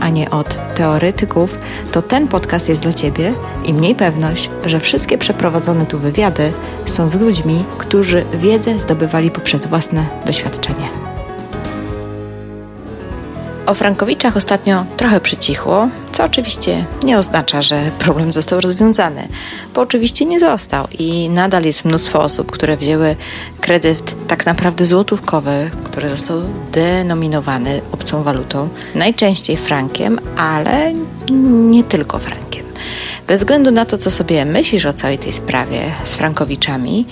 a nie od teoretyków, to ten podcast jest dla Ciebie i mniej pewność, że wszystkie przeprowadzone tu wywiady są z ludźmi, którzy wiedzę zdobywali poprzez własne doświadczenie. O Frankowiczach ostatnio trochę przycichło, co oczywiście nie oznacza, że problem został rozwiązany, bo oczywiście nie został i nadal jest mnóstwo osób, które wzięły kredyt tak naprawdę złotówkowy, który został denominowany obcą walutą, najczęściej frankiem, ale nie tylko frankiem. Bez względu na to, co sobie myślisz o całej tej sprawie z Frankowiczami,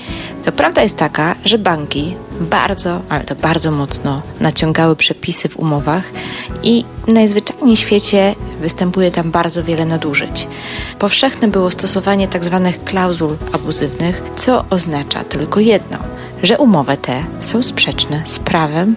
to prawda jest taka, że banki bardzo, ale to bardzo mocno naciągały przepisy w umowach i w świecie występuje tam bardzo wiele nadużyć. Powszechne było stosowanie tzw. Tak klauzul abuzywnych, co oznacza tylko jedno, że umowy te są sprzeczne z prawem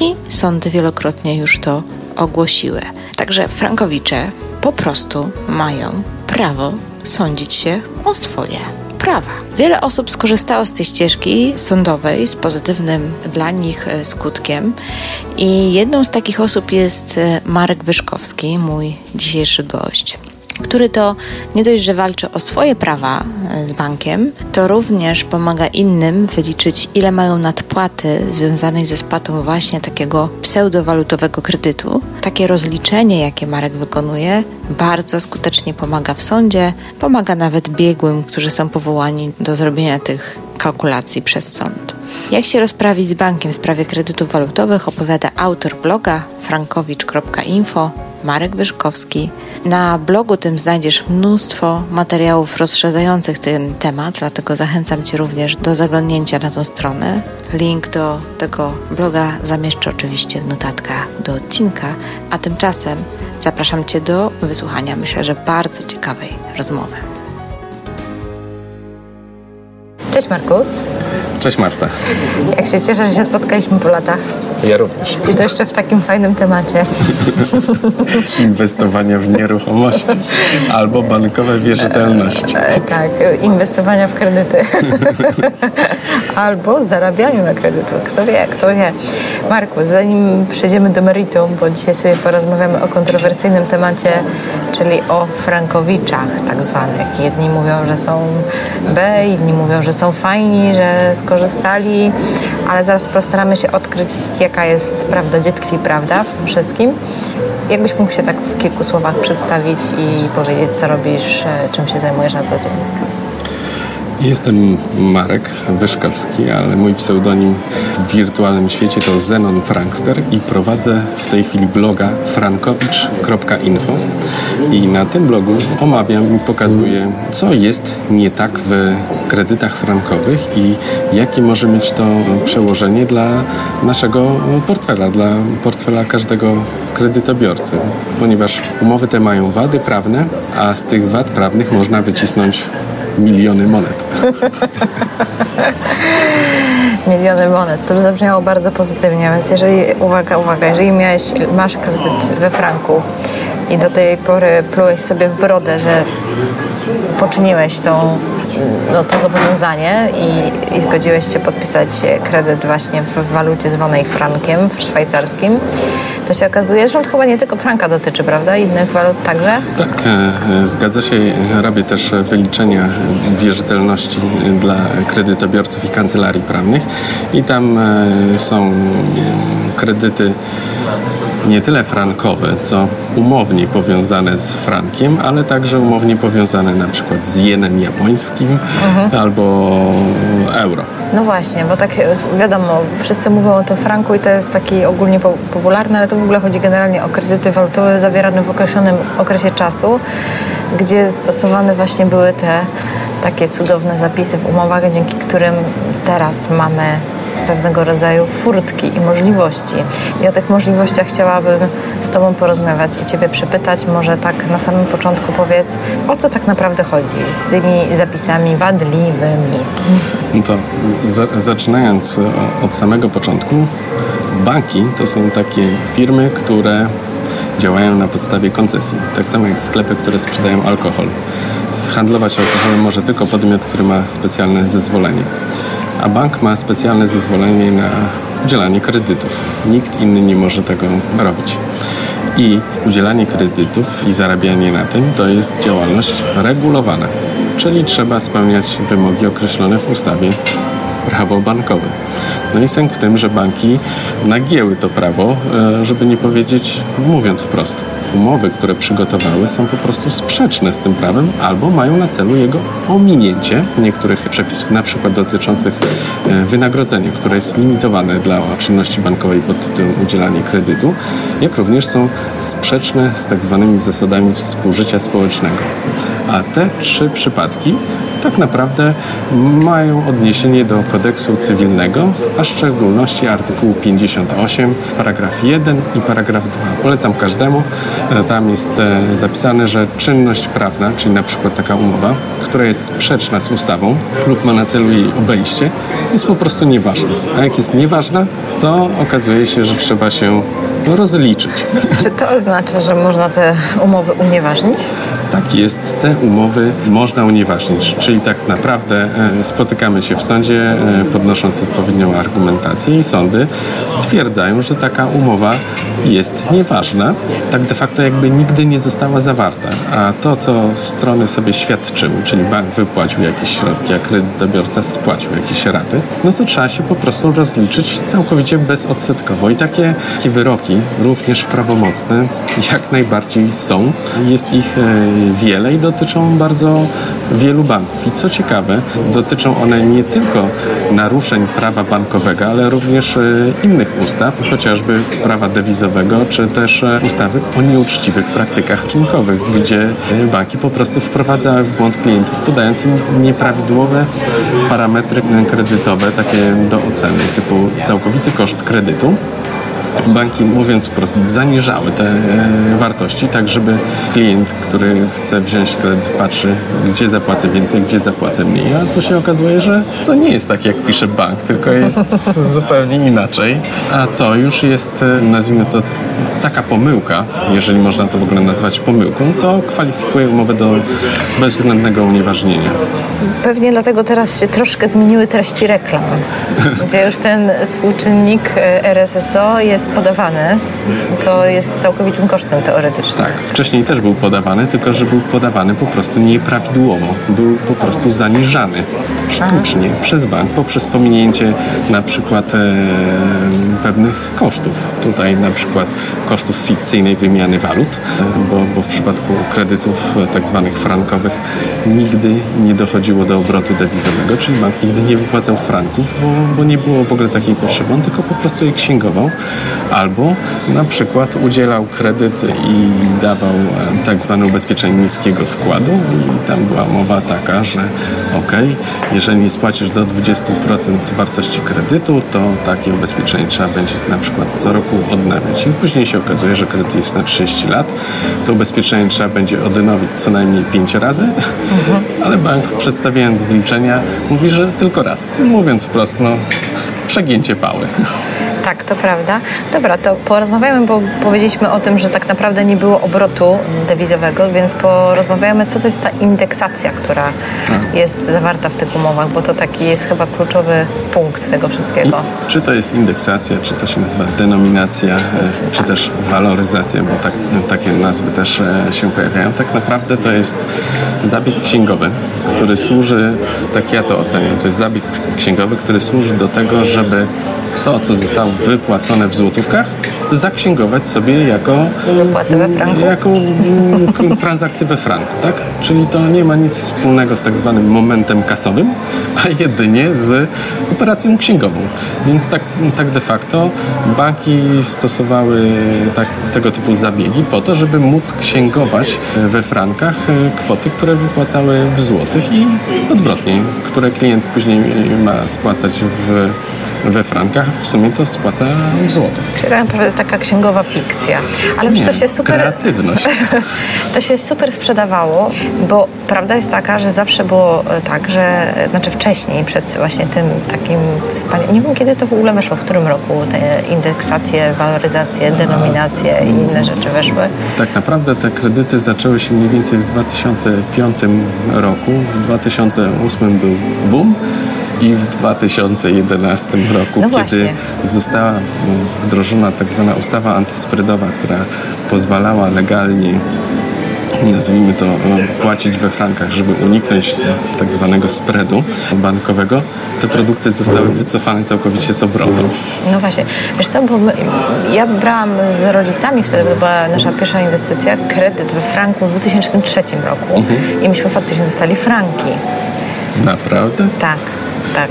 i sądy wielokrotnie już to ogłosiły. Także Frankowicze po prostu mają prawo sądzić się o swoje prawa. Wiele osób skorzystało z tej ścieżki sądowej z pozytywnym dla nich e, skutkiem i jedną z takich osób jest e, Marek Wyszkowski, mój dzisiejszy gość który to nie dość, że walczy o swoje prawa e, z bankiem, to również pomaga innym wyliczyć, ile mają nadpłaty związanej ze spłatą właśnie takiego pseudowalutowego kredytu. Takie rozliczenie, jakie Marek wykonuje, bardzo skutecznie pomaga w sądzie, pomaga nawet biegłym, którzy są powołani do zrobienia tych kalkulacji przez sąd. Jak się rozprawić z bankiem w sprawie kredytów walutowych opowiada autor bloga frankowicz.info Marek Wyszkowski. Na blogu tym znajdziesz mnóstwo materiałów rozszerzających ten temat, dlatego zachęcam Cię również do zaglądnięcia na tą stronę. Link do tego bloga zamieszczę oczywiście w notatkach do odcinka, a tymczasem zapraszam Cię do wysłuchania, myślę, że bardzo ciekawej rozmowy. Cześć Markus. Cześć Marta. Jak się cieszę, że się spotkaliśmy po latach. Ja również. I to jeszcze w takim fajnym temacie. Inwestowania w nieruchomości albo bankowe wierzytelności. E, tak, inwestowania w kredyty. albo zarabianiu na kredytu. Kto wie, kto wie. Marku, zanim przejdziemy do meritum, bo dzisiaj sobie porozmawiamy o kontrowersyjnym temacie, czyli o frankowiczach tak zwanych. Jedni mówią, że są B, inni mówią, że są fajni, że skorzystali, ale zaraz postaramy się odkryć, jaka jest prawda, gdzie tkwi prawda w tym wszystkim. Jakbyś mógł się tak w kilku słowach przedstawić i powiedzieć, co robisz, e, czym się zajmujesz na co dzień? Jestem Marek Wyszkowski, ale mój pseudonim w wirtualnym świecie to Zenon Frankster i prowadzę w tej chwili bloga frankowicz.info i na tym blogu omawiam i pokazuję, co jest nie tak w kredytach frankowych i jakie może mieć to przełożenie dla naszego portfela, dla portfela każdego kredytobiorcy, ponieważ umowy te mają wady prawne, a z tych wad prawnych można wycisnąć miliony monet. miliony monet. To zabrzmiało bardzo pozytywnie, więc jeżeli, uwaga, uwaga, jeżeli miałeś, masz kredyt we franku i do tej pory plułeś sobie w brodę, że poczyniłeś tą, no, to zobowiązanie i, i zgodziłeś się podpisać kredyt właśnie w walucie zwanej frankiem, szwajcarskim, to się okazuje, że on chyba nie tylko franka dotyczy, prawda? Innych walut także? Tak, e, zgadza się. Robię też wyliczenia wierzytelności dla kredytobiorców i kancelarii prawnych i tam e, są kredyty nie tyle frankowe, co umownie powiązane z frankiem, ale także umownie powiązane na przykład z jenem japońskim mhm. albo euro. No właśnie, bo tak wiadomo, wszyscy mówią o tym franku i to jest taki ogólnie popularny, ale to w ogóle chodzi generalnie o kredyty walutowe zawierane w określonym okresie czasu, gdzie stosowane właśnie były te takie cudowne zapisy w umowach, dzięki którym teraz mamy pewnego rodzaju furtki i możliwości. I o tych możliwościach chciałabym z Tobą porozmawiać i Ciebie przepytać. Może tak na samym początku powiedz, o co tak naprawdę chodzi z tymi zapisami wadliwymi? No to za, zaczynając od samego początku, banki to są takie firmy, które działają na podstawie koncesji. Tak samo jak sklepy, które sprzedają alkohol. Handlować alkoholem może tylko podmiot, który ma specjalne zezwolenie. A bank ma specjalne zezwolenie na udzielanie kredytów. Nikt inny nie może tego robić. I udzielanie kredytów i zarabianie na tym to jest działalność regulowana, czyli trzeba spełniać wymogi określone w ustawie prawo bankowe. No i sęk w tym, że banki nagięły to prawo, e, żeby nie powiedzieć, mówiąc wprost, umowy, które przygotowały są po prostu sprzeczne z tym prawem albo mają na celu jego ominięcie niektórych przepisów, na przykład dotyczących e, wynagrodzenia, które jest limitowane dla czynności bankowej pod tytułem udzielania kredytu, jak również są sprzeczne z tak zwanymi zasadami współżycia społecznego. A te trzy przypadki tak naprawdę mają odniesienie do kodeksu cywilnego, a w szczególności artykułu 58, paragraf 1 i paragraf 2. Polecam każdemu. E, tam jest e, zapisane, że czynność prawna, czyli na przykład taka umowa, która jest sprzeczna z ustawą lub ma na celu jej obejście, jest po prostu nieważna. A jak jest nieważna, to okazuje się, że trzeba się rozliczyć. Czy to oznacza, że można te umowy unieważnić? Tak jest, te umowy można unieważnić, czyli tak naprawdę e, spotykamy się w sądzie, e, podnosząc odpowiednią argumentację i sądy stwierdzają, że taka umowa jest nieważna, tak de facto jakby nigdy nie została zawarta, a to, co strony sobie świadczyły, czyli bank wypłacił jakieś środki, a kredytobiorca spłacił jakieś raty, no to trzeba się po prostu rozliczyć całkowicie bezodsetkowo i takie, takie wyroki, również prawomocne, jak najbardziej są. Jest ich e, wiele i dotyczą bardzo wielu banków. I co ciekawe, dotyczą one nie tylko naruszeń prawa bankowego, ale również e, innych ustaw, chociażby prawa dewizowego, czy też e, ustawy o nieuczciwych praktykach rynkowych, gdzie e, banki po prostu wprowadzały w błąd klientów, podając im nieprawidłowe parametry kredytowe, takie do oceny, typu całkowity koszt kredytu, banki, mówiąc wprost, zaniżały te e, wartości, tak żeby klient, który chce wziąć kredyt, patrzy, gdzie zapłacę więcej, gdzie zapłacę mniej. A tu się okazuje, że to nie jest tak, jak pisze bank, tylko jest zupełnie inaczej. A to już jest, e, nazwijmy to, taka pomyłka, jeżeli można to w ogóle nazwać pomyłką, to kwalifikuje umowę do bezwzględnego unieważnienia. Pewnie dlatego teraz się troszkę zmieniły treści reklam, gdzie już ten współczynnik e, RSSO jest jest podawany, to jest całkowitym kosztem teoretycznym. Tak, wcześniej też był podawany, tylko że był podawany po prostu nieprawidłowo. Był po prostu zaniżany sztucznie Aha. przez bank poprzez pominięcie na przykład e, pewnych kosztów. Tutaj na przykład kosztów fikcyjnej wymiany walut, bo, bo w przypadku kredytów e, tak zwanych frankowych nigdy nie dochodziło do obrotu dewizowego, czyli bank nigdy nie wypłacał franków, bo, bo nie było w ogóle takiej potrzeby. On tylko po prostu je księgował albo na przykład udzielał kredyt i dawał e, tak zwane ubezpieczenie niskiego wkładu i tam była mowa taka, że ok, jeżeli nie spłacisz do 20% wartości kredytu, to takie ubezpieczenie trzeba będzie na przykład co roku odnawiać. I później się okazuje, że kredyt jest na 30 lat, to ubezpieczenie trzeba będzie odnowić co najmniej 5 razy, mhm. ale bank przedstawiając wyliczenia mówi, że tylko raz. Mówiąc wprost, no przegięcie pały. Tak, to prawda. Dobra, to porozmawiamy, bo powiedzieliśmy o tym, że tak naprawdę nie było obrotu dewizowego, więc porozmawiamy, co to jest ta indeksacja, która tak. jest zawarta w tych umowach, bo to taki jest chyba kluczowy punkt tego wszystkiego. I czy to jest indeksacja, czy to się nazywa denominacja, e, czy też waloryzacja, bo tak, takie nazwy też e, się pojawiają. Tak naprawdę to jest zabieg księgowy, który służy, tak ja to oceniam, to jest zabieg księgowy, który służy do tego, żeby to, co zostało wypłacone w złotówkach, zaksięgować sobie jako, jako mm, transakcję we franku, tak? Czyli to nie ma nic wspólnego z tak zwanym momentem kasowym, a jedynie z operacją księgową. Więc tak, tak de facto banki stosowały tak, tego typu zabiegi po to, żeby móc księgować we frankach e, kwoty, które wypłacały w złotych i odwrotnie, które klient później ma spłacać w, we frankach, w sumie to spłaca w złotych. Czyli tak naprawdę taka księgowa fikcja. Ale Nie, to się super... kreatywność. to się super sprzedawało, bo prawda jest taka, że zawsze było e, tak, że e, znaczy wcześniej, przed właśnie tym takim wspaniałym, nie wiem kiedy to w ogóle weszło, w którym roku te indeksacje, waloryzacje, denominacje i inne rzeczy weszły. Tak naprawdę te kredyty zaczęły się mniej więcej w 2005 roku. W 2008 był boom i w 2011 roku, No kiedy została wdrożona tak zwana ustawa antyspreadowa, która pozwalała legalnie nazwijmy to, płacić we frankach, żeby uniknąć tak zwanego spreadu bankowego, te produkty zostały wycofane całkowicie z obrotu. No właśnie, wiesz co, bo my, ja brałam z rodzicami, wtedy była nasza pierwsza inwestycja, kredyt we franku w 2003 roku i myśmy faktycznie dostali franki. Naprawdę? Tak, tak.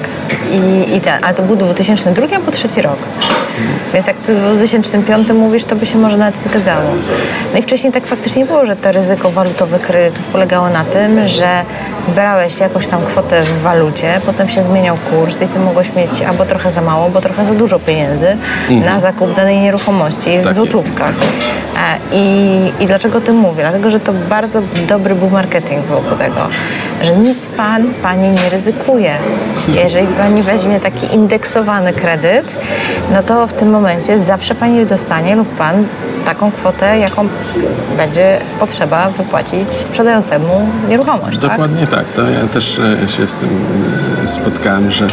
I, i ten, ale to był 2002 albo trzeci rok. Więc jak ty w 2005 mówisz, to by się może nawet zgadzało. No i wcześniej tak faktycznie było, że to ryzyko walutowe kredytów polegało na tym, że brałeś jakąś tam kwotę w walucie, potem się zmieniał kurs i ty mogłeś mieć albo trochę za mało, bo trochę za dużo pieniędzy na zakup danej nieruchomości w Tak jest. złotówkach. E, I, I dlaczego o tym mówię? Dlatego, że to bardzo dobry był marketing wokół tego, że nic pan, pani nie ryzykuje. Jeżeli pani weźmie taki indeksowany kredyt, no to w tym momencie zawsze pani dostanie lub pan taką kwotę, jaką będzie potrzeba wypłacić sprzedającemu nieruchomość. Tak? Dokładnie tak. To ja też e, się z tym e, spotkałem, że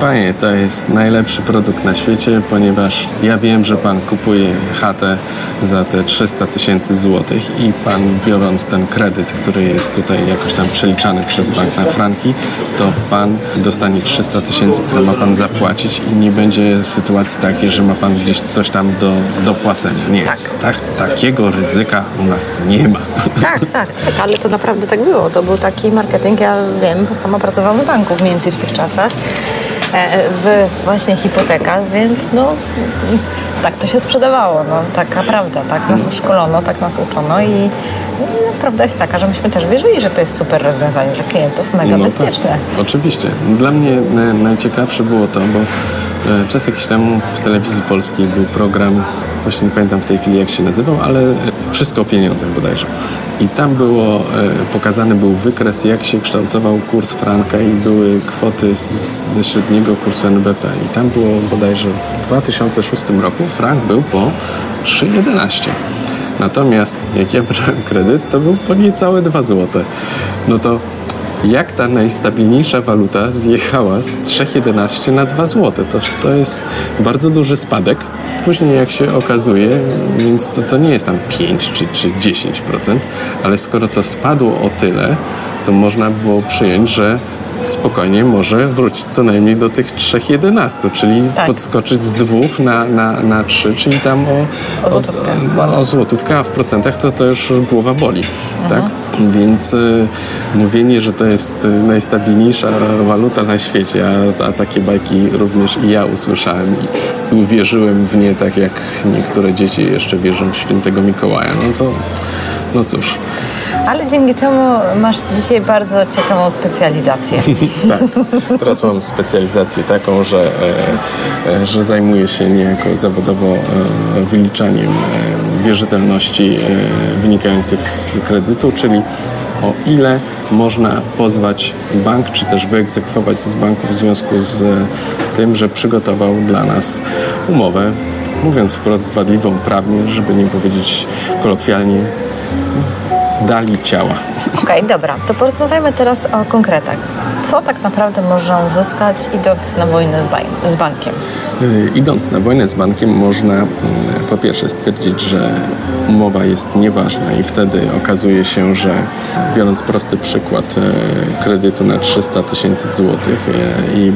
Panie, to jest najlepszy produkt na świecie, ponieważ ja wiem, że Pan kupuje chatę za te 300 tysięcy złotych i Pan biorąc ten kredyt, który jest tutaj jakoś tam przeliczany przez bank na franki, to Pan dostanie 300 tysięcy, które ma Pan zapłacić i nie będzie sytuacji takiej, że ma Pan gdzieś coś tam do, do płacenia. Nie, Tak. tak, takiego ryzyka u nas nie ma. Tak, tak, tak, ale to naprawdę tak było. To był taki marketing, ja wiem, bo sama pracowałam w banku mniej więcej w tych czasach, w właśnie hipotekach, więc no tak to się sprzedawało, no taka prawda, tak nas uszkolono, tak nas uczono i prawda jest taka, że myśmy też wierzyli, że to jest super rozwiązanie dla klientów, mega No bezpieczne. Tak, oczywiście. Dla mnie e, najciekawsze było to, bo e, czas jakiś temu w telewizji polskiej był program, właśnie nie pamiętam w tej chwili jak się nazywał, ale e, wszystko o pieniądzach bodajże. I tam było e, pokazany był wykres, jak się kształtował kurs franka i były kwoty z, ze średniego kursu NBP. I tam było bodajże w 2006 roku frank był po 3,11. Natomiast jak ja brałem kredyt, to był po niecałe 2 złote. No to jak ta najstabilniejsza waluta zjechała z 3,11 na 2 zł. To, to jest bardzo duży spadek. Później jak się okazuje, więc to, to nie jest tam 5 czy, czy 10%, ale skoro to spadło o tyle, to można było przyjąć, że spokojnie może wrócić co najmniej do tych 3,11, czyli Tak. podskoczyć z 2 na, na, na 3, czyli tam o, O złotówkę. o, o złotówkę, a w procentach to, to już głowa boli. Tak? Więc y, mówienie, że to jest y, najstabilniejsza waluta na świecie, a, a takie bajki również i ja usłyszałem i, i uwierzyłem w nie tak jak niektóre dzieci jeszcze wierzą w świętego Mikołaja. No to, no cóż. Ale dzięki temu masz dzisiaj bardzo ciekawą specjalizację. Tak. Teraz mam specjalizację taką, że, e, e, że zajmuję się niejako zawodowo e, wyliczaniem e, wierzytelności e, wynikających z kredytu, czyli o ile można pozwać bank, czy też wyegzekwować z banku w związku z e, tym, że przygotował dla nas umowę, mówiąc wprost wadliwą prawnie, żeby nie powiedzieć kolokwialnie, dali ciała. Okej, dobra, to porozmawiajmy teraz o konkretach. Co tak naprawdę można uzyskać idąc na wojnę z, baj- z bankiem? Y, Idąc na wojnę z bankiem, można mm, po pierwsze stwierdzić, że umowa jest nieważna i wtedy okazuje się, że biorąc prosty przykład e, kredytu na 300 tysięcy złotych e, i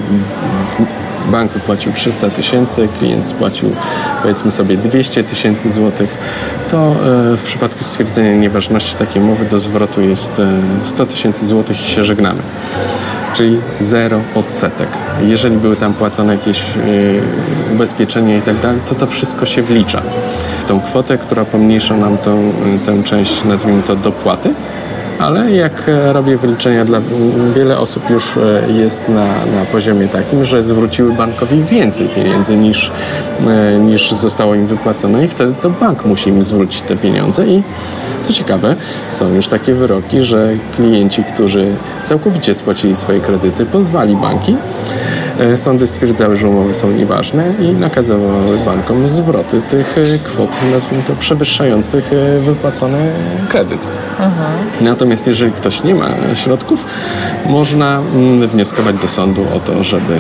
bank wypłacił 300 tysięcy, klient spłacił powiedzmy sobie 200 tysięcy złotych, to e, w przypadku stwierdzenia nieważności takiej umowy do zwrotu jest 100 tysięcy złotych i się żegnamy. Czyli zero odsetek. Jeżeli były tam płacone jakieś ubezpieczenia i tak dalej, to to wszystko się wlicza w tą kwotę, która pomniejsza nam tą, tę część, nazwijmy to, dopłaty ale jak e, robię wyliczenia dla wiele osób już e, jest na, na poziomie takim, że zwróciły bankowi więcej pieniędzy niż, e, niż zostało im wypłacone i wtedy to bank musi im zwrócić te pieniądze. I co ciekawe, są już takie wyroki, że klienci, którzy całkowicie spłacili swoje kredyty, pozwali banki sądy stwierdzały, że umowy są nieważne i nakazywały bankom zwroty tych e, kwot, nazwijmy to, przewyższających e, wypłacony kredyt. Mhm. Natomiast jeżeli ktoś nie ma środków, można mm, wnioskować do sądu o to, żeby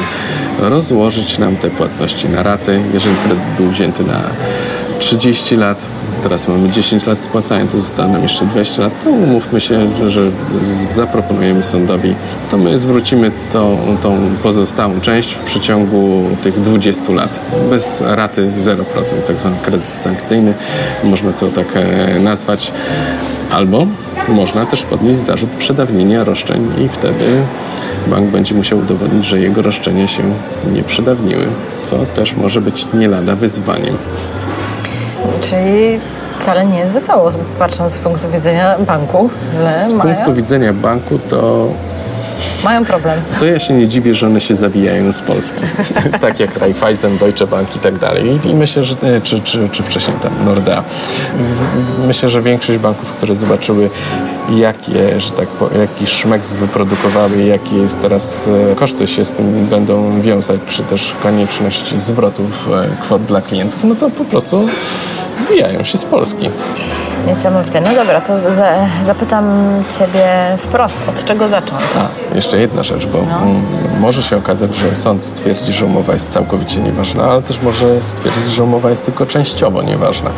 rozłożyć nam te płatności na raty. Jeżeli kredyt był wzięty na 30 lat, teraz mamy 10 lat spłacania, to zostaną nam jeszcze 20 lat, to umówmy się, że, że zaproponujemy sądowi, to my zwrócimy tą, tą pozostałą część w przeciągu tych 20 lat, bez raty 0%, tak zwany kredyt sankcyjny, można to tak e, nazwać, albo można też podnieść zarzut przedawnienia roszczeń i wtedy bank będzie musiał udowodnić, że jego roszczenia się nie przedawniły, co też może być nie lada wyzwaniem. Czyli wcale nie jest wesoło, patrząc z punktu widzenia banku. z mają... punktu widzenia banku to mają problem. To ja się nie dziwię, że one się zabijają z Polski. tak jak Raiffeisen, Deutsche Bank i tak dalej. I, myślę, że e, czy, czy, czy wcześniej tam Nordea. Myślę, że większość banków, które zobaczyły, jakie, że tak po, jaki szmeks wyprodukowały, jakie jest teraz e, koszty się z tym będą wiązać, czy też konieczność zwrotów e, kwot dla klientów, no to po prostu zwijają się z Polski. Niesamowite. No dobra, to za, zapytam Ciebie wprost, od czego zacząć? A, jeszcze jedna rzecz, bo no. może się okazać, że sąd stwierdzi, że umowa jest całkowicie nieważna, ale też może stwierdzić, że umowa jest tylko częściowo nieważna.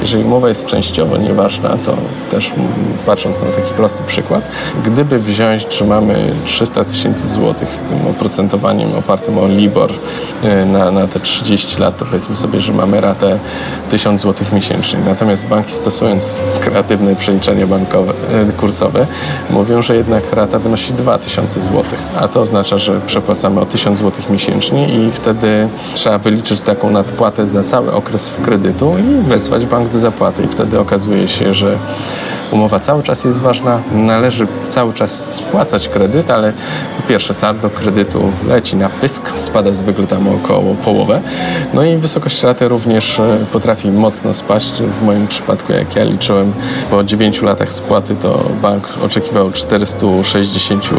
Jeżeli umowa jest częściowo nieważna, to też patrząc na taki prosty przykład, gdyby wziąć, że mamy 300 tysięcy złotych z tym oprocentowaniem opartym o LIBOR e, na, na te 30 lat, to powiedzmy sobie, że mamy ratę 1000 złotych miesięcznie. Natomiast banki stosując kreatywne przeliczenie bankowe, e, kursowe, mówią, że jednak rata wynosi 2000 złotych, a to oznacza, że przepłacamy o 1000 złotych miesięcznie i wtedy trzeba wyliczyć taką nadpłatę za cały okres kredytu i wezwać bank do zapłaty. I wtedy okazuje się, że umowa cały czas jest ważna, należy cały czas spłacać kredyt, ale po pierwsze saldo kredytu leci na pysk, spada zwykle tam około połowę, no i wysokość raty również e, potrafi mocno spaść. W moim przypadku, jak ja liczyłem, po 9 latach spłaty to bank oczekiwał 460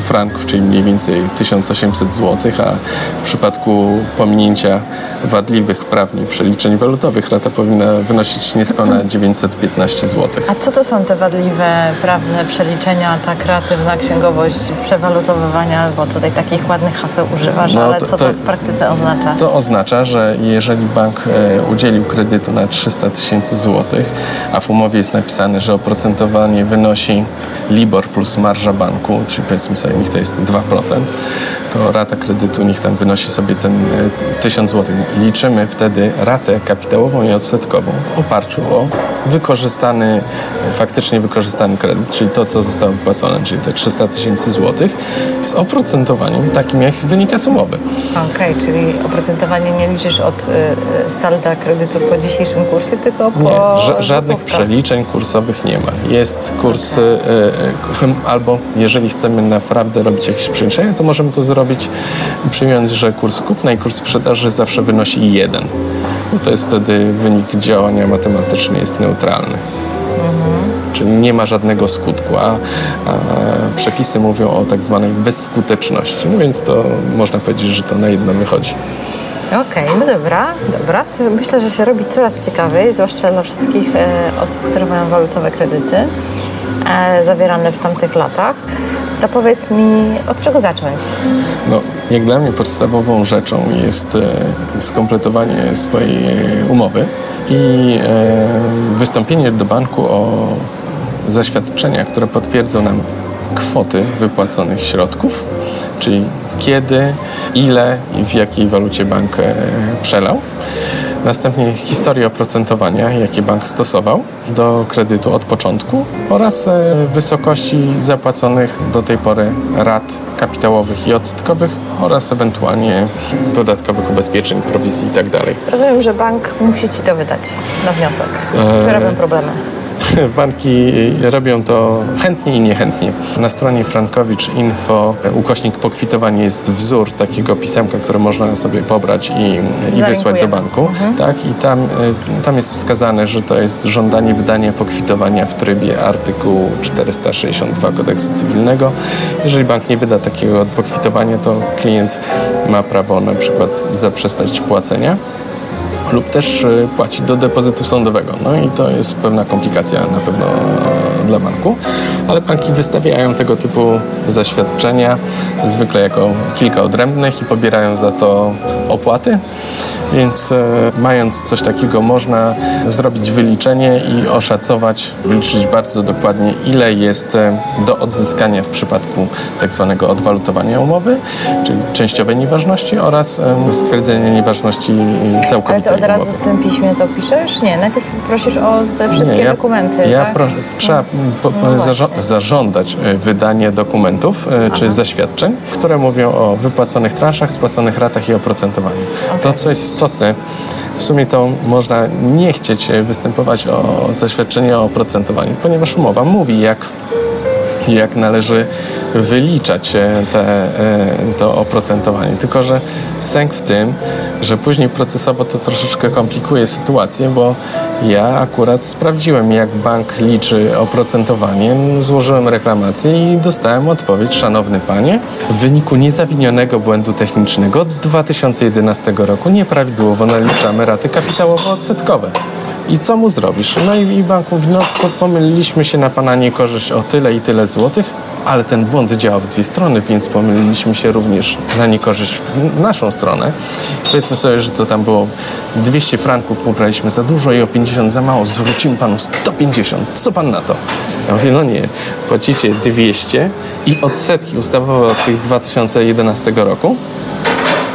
franków, czyli mniej więcej 1800 zł, a w przypadku pominięcia wadliwych prawnie przeliczeń walutowych rata powinna wynosić niespełna 915 zł. A co to są te wadliwe prawne przeliczenia, ta kreatywna księgowość, przewalutowywania, bo tutaj takich ładnych haseł używasz, no, ale co to, to, w praktyce oznacza? To oznacza, że jeżeli bank e, udzielił kredytu na 300 tysięcy złotych, a w umowie jest napisane, że oprocentowanie wynosi LIBOR plus marża banku, czyli powiedzmy sobie, niech to jest 2%, to rata kredytu niech tam wynosi sobie ten 1000 e, zł. Liczymy wtedy ratę kapitałową i odsetkową w oparciu o wykorzystany, e, faktycznie wykorzystany kredyt, czyli to, co zostało wypłacone, czyli te 300 tysięcy złotych z oprocentowaniem takim, jak wynika z umowy. Okej, okay, czyli oprocentowanie nie liczysz od y, salda kredytu po dzisiejszym kursie, tylko po Nie, żadnych przeliczeń kursowych nie ma. Jest kurs okay. y, y, albo jeżeli chcemy naprawdę robić jakieś przeliczenia, to możemy to zrobić przyjmując, że kurs kupna i kurs sprzedaży zawsze wynosi jeden. Bo to jest wtedy wynik działania matematyczny jest neutralny. Czyli nie ma żadnego skutku, a, a przepisy mówią o tak zwanej bezskuteczności. No więc to można powiedzieć, że to na jedno wychodzi. Okej, okay, no dobra, dobra. To myślę, że się robi coraz ciekawiej, zwłaszcza dla wszystkich e, osób, które mają walutowe kredyty e, zawierane w tamtych latach. To powiedz mi, od czego zacząć? No, jak dla mnie podstawową rzeczą jest e, skompletowanie swojej umowy i e, wystąpienie do banku o zaświadczenia, które potwierdzą nam kwoty wypłaconych środków, czyli kiedy, ile i w jakiej walucie bank e, przelał. Następnie historię oprocentowania, jakie bank stosował do kredytu od początku oraz e, wysokości zapłaconych do tej pory rat kapitałowych i odsetkowych oraz ewentualnie dodatkowych ubezpieczeń, prowizji itd. Tak Rozumiem, że bank musi Ci to wydać na wniosek. Czy robią problemy? Banki robią to chętnie i niechętnie. Na stronie Frankowicz Info ukośnik pokwitowanie jest wzór takiego pisemka, które można sobie pobrać i, i wysłać do banku. Mhm. Tak? I tam, y, tam jest wskazane, że to jest żądanie wydania pokwitowania w trybie artykułu 462 kodeksu cywilnego. Jeżeli bank nie wyda takiego pokwitowania, to klient ma prawo na przykład zaprzestać płacenia lub też e, płacić do depozytu sądowego. No i to jest pewna komplikacja na pewno dla banku, ale banki wystawiają tego typu zaświadczenia zwykle jako kilka odrębnych i pobierają za to opłaty. Więc e, mając coś takiego, można zrobić wyliczenie i oszacować, wyliczyć bardzo dokładnie, ile jest e, do odzyskania w przypadku tak zwanego odwalutowania umowy, czyli częściowej nieważności oraz e, stwierdzenia nieważności całkowitej Ale to od razu w tym piśmie to piszesz? Nie, najpierw prosisz o te wszystkie Nie, ja, dokumenty, ja tak? proszę, trzeba po, no zarzo zażądać wydanie dokumentów Aha. czy zaświadczeń, które mówią o wypłaconych transzach, spłaconych ratach i oprocentowaniu. Okay. To, co jest istotne, w sumie to można nie chcieć występować o zaświadczenie o oprocentowaniu, ponieważ umowa mówi, jak jak należy wyliczać e, te, e, to oprocentowanie. Tylko, że sęk w tym, że później procesowo to troszeczkę komplikuje sytuację, bo ja akurat sprawdziłem, jak bank liczy oprocentowanie, złożyłem reklamację i dostałem odpowiedź, szanowny panie, w wyniku niezawinionego błędu technicznego od 2011 roku nieprawidłowo naliczamy raty kapitałowo-odsetkowe. I co mu zrobisz? No i, bank mówi, no pomyliliśmy się na pana niekorzyść o tyle i tyle złotych, ale ten błąd działa w dwie strony, więc pomyliliśmy się również na niekorzyść w naszą stronę. Powiedzmy sobie, że to tam było 200 franków, pobraliśmy za dużo i o 50 za mało, zwrócimy panu 150. Co pan na to? Ja mówię, no nie, płacicie 200 i odsetki ustawowe od tych 2011 roku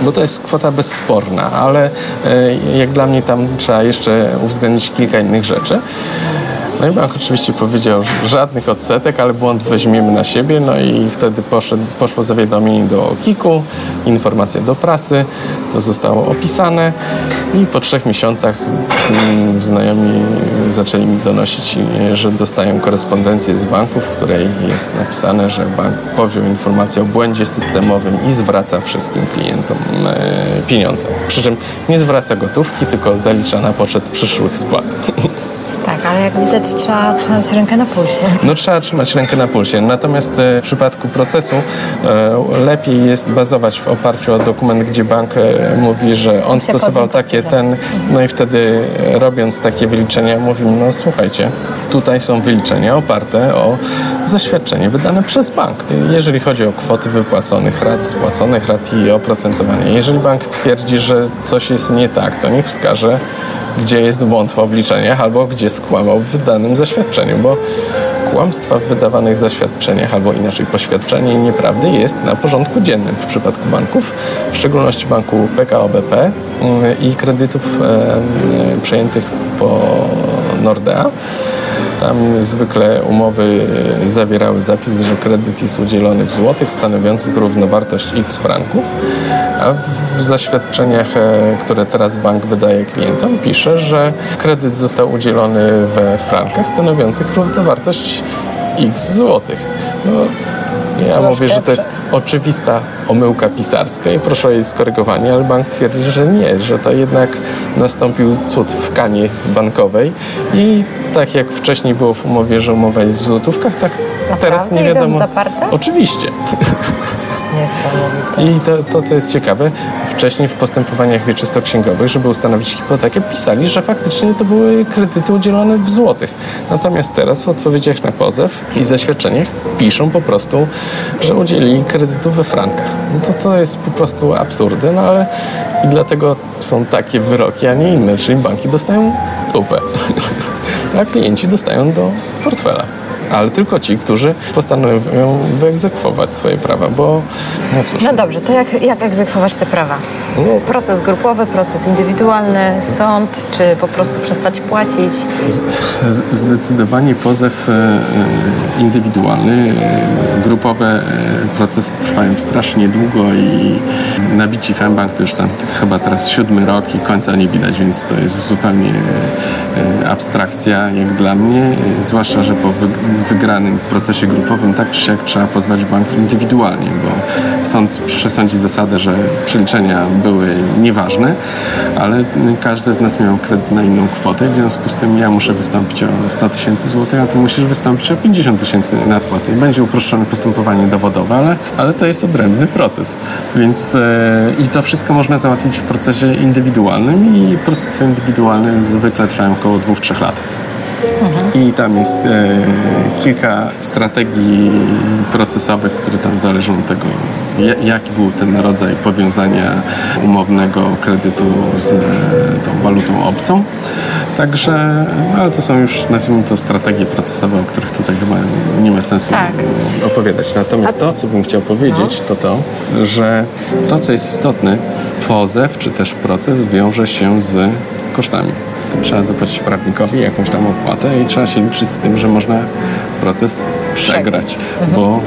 bo to jest kwota bezsporna, ale e, jak dla mnie tam trzeba jeszcze uwzględnić kilka innych rzeczy. No i bank oczywiście powiedział, że żadnych odsetek, ale błąd weźmiemy na siebie. No i wtedy poszedł, poszło zawiadomienie do KIK-u, informacja do prasy, to zostało opisane i po trzech miesiącach mm, znajomi zaczęli mi donosić, że dostają korespondencję z banku, w której jest napisane, że bank powziął informację o błędzie systemowym i zwraca wszystkim klientom e, pieniądze. Przy czym nie zwraca gotówki, tylko zalicza na poczet przyszłych spłat. Tak, ale jak widać trzeba trzymać rękę na pulsie. No trzeba trzymać rękę na pulsie. Natomiast e, w przypadku procesu e, lepiej jest bazować w oparciu o dokument, gdzie bank e, mówi, że on stosował takie ten, no i wtedy robiąc takie wyliczenia mówimy, no słuchajcie, tutaj są wyliczenia oparte o zaświadczenie wydane przez bank. Jeżeli chodzi o kwoty wypłaconych rat, spłaconych rat i oprocentowanie. Jeżeli bank twierdzi, że coś jest nie tak, to niech wskaże gdzie jest błąd w obliczeniach albo gdzie skłamał w danym zaświadczeniu, bo kłamstwa w wydawanych zaświadczeniach albo inaczej poświadczenie nieprawdy jest na porządku dziennym w przypadku banków, w szczególności banku PKO BP mm, i kredytów e, przejętych po Nordea. Tam zwykle umowy e, zawierały zapis, że kredyt jest udzielony w złotych stanowiących równowartość x franków, a w zaświadczeniach, e, które teraz bank wydaje klientom, pisze, że kredyt został udzielony we frankach stanowiących równowartość x złotych. No, ja mówię, że to jest oczywista omyłka pisarska i proszę o jej skorygowanie, ale bank twierdzi, że nie, że to jednak nastąpił cud w kanie bankowej i tak jak wcześniej było w umowie, że umowa jest w złotówkach, tak Naprawdę? teraz nie wiadomo. Oczywiście. Niesamowite. I to, to, co jest ciekawe, wcześniej w postępowaniach wieczystoksięgowych, żeby ustanowić hipotekę, pisali, że faktycznie to były kredyty udzielone w złotych. Natomiast teraz w odpowiedziach na pozew i zaświadczeniach piszą po prostu, że udzielili kredytu we frankach. No to, to jest po prostu absurdy, no ale i dlatego są takie wyroki, a nie inne, czyli banki dostają dupę, a klienci dostają do portfela. Ale tylko ci, którzy postanowią wyegzekwować swoje prawa, bo no cóż. No dobrze, to jak, jak egzekwować te prawa? No. Proces grupowy, proces indywidualny, sąd, czy po prostu przestać płacić? Zdecydowanie pozew e, e, indywidualny. E, grupowe procesy trwają strasznie długo i nabici Fembank to już tam chyba teraz siódmy rok i końca nie widać, więc to jest zupełnie abstrakcja jak dla mnie, zwłaszcza, że po wygranym procesie grupowym tak czy siak trzeba pozwać bank indywidualnie, bo sąd przesądzi zasadę, że przeliczenia były nieważne, ale każdy z nas miał kredyt na inną kwotę, w związku z tym ja muszę wystąpić o 100 tysięcy złotych, a ty musisz wystąpić o 50 tysięcy nadpłaty. Będzie uproszczone postępowanie dowodowe, ale, ale to jest odrębny proces. Więc e, i to wszystko można załatwić w procesie indywidualnym i procesy indywidualne zwykle trwają około 2-3 lat. I tam jest e, kilka strategii procesowych, które tam zależą od tego, jaki był ten rodzaj powiązania umownego kredytu z e, tą walutą obcą. Także, ale to są już, nazwijmy to, strategie procesowe, o których tutaj chyba nie ma sensu tak. opowiadać. Natomiast to, co bym chciał powiedzieć, to to, że to, co jest istotne, pozew czy też proces wiąże się z kosztami trzeba zapłacić prawnikowi jakąś tam opłatę i trzeba się liczyć z tym, że można proces przegrać, mhm. bo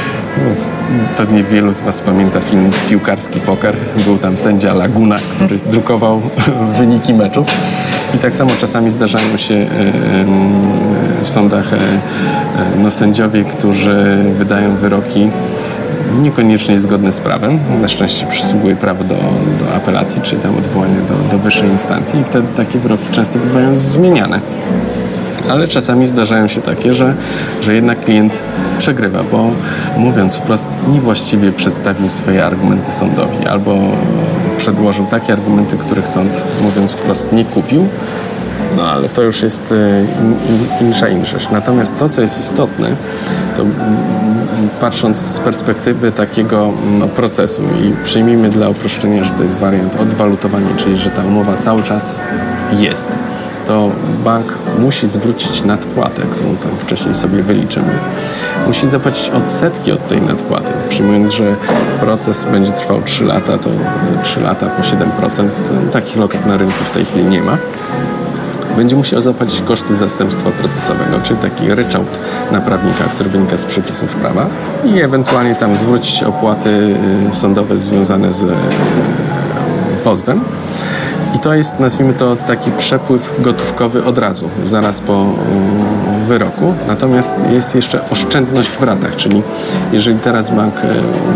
pewnie wielu z Was pamięta film Piłkarski Poker. Był tam sędzia Laguna, który drukował wyniki meczów. I tak samo czasami zdarzają się w sądach e, e, no, sędziowie, którzy wydają wyroki niekoniecznie zgodne z prawem. Na szczęście przysługuje prawo do, do apelacji, czy tam odwołania do, do wyższej instancji i wtedy takie wyroki często bywają zmieniane. Ale czasami zdarzają się takie, że, że jednak klient przegrywa, bo mówiąc wprost, niewłaściwie przedstawił swoje argumenty sądowi albo przedłożył takie argumenty, których sąd, mówiąc wprost, nie kupił, no ale to już jest e, in, in, insza. Natomiast to, co jest istotne, to patrząc z perspektywy takiego no, procesu i przyjmijmy dla uproszczenia, że to jest wariant odwalutowania, czyli że ta umowa cały czas jest to bank musi zwrócić nadpłatę, którą tam wcześniej sobie wyliczymy. Musi zapłacić odsetki od tej nadpłaty. Przyjmując, że proces będzie trwał 3 lata, to 3 lata po 7%. Takich lokat na rynku w tej chwili nie ma będzie musiał zapłacić koszty zastępstwa procesowego, czyli taki ryczałt na prawnika, który wynika z przepisów prawa i ewentualnie tam zwrócić opłaty y, sądowe związane z y, pozwem. I to jest, nazwijmy to, taki przepływ gotówkowy od razu, zaraz po y, wyroku. Natomiast jest jeszcze oszczędność w ratach, czyli jeżeli teraz bank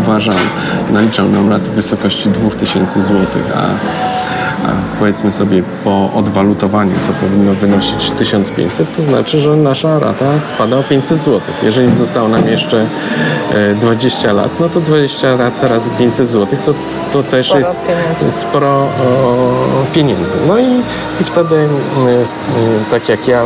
uważał, naliczał nam raty w wysokości 2000 zł, a powiedzmy sobie po odwalutowaniu to powinno wynosić 1500, to znaczy, że nasza rata spada o 500 zł. Jeżeli zostało nam jeszcze 20 e, lat, no to 20 lat razy 500 zł to, to też sporo jest pieniędzy. sporo o, pieniędzy. No i, i wtedy, tak jak ja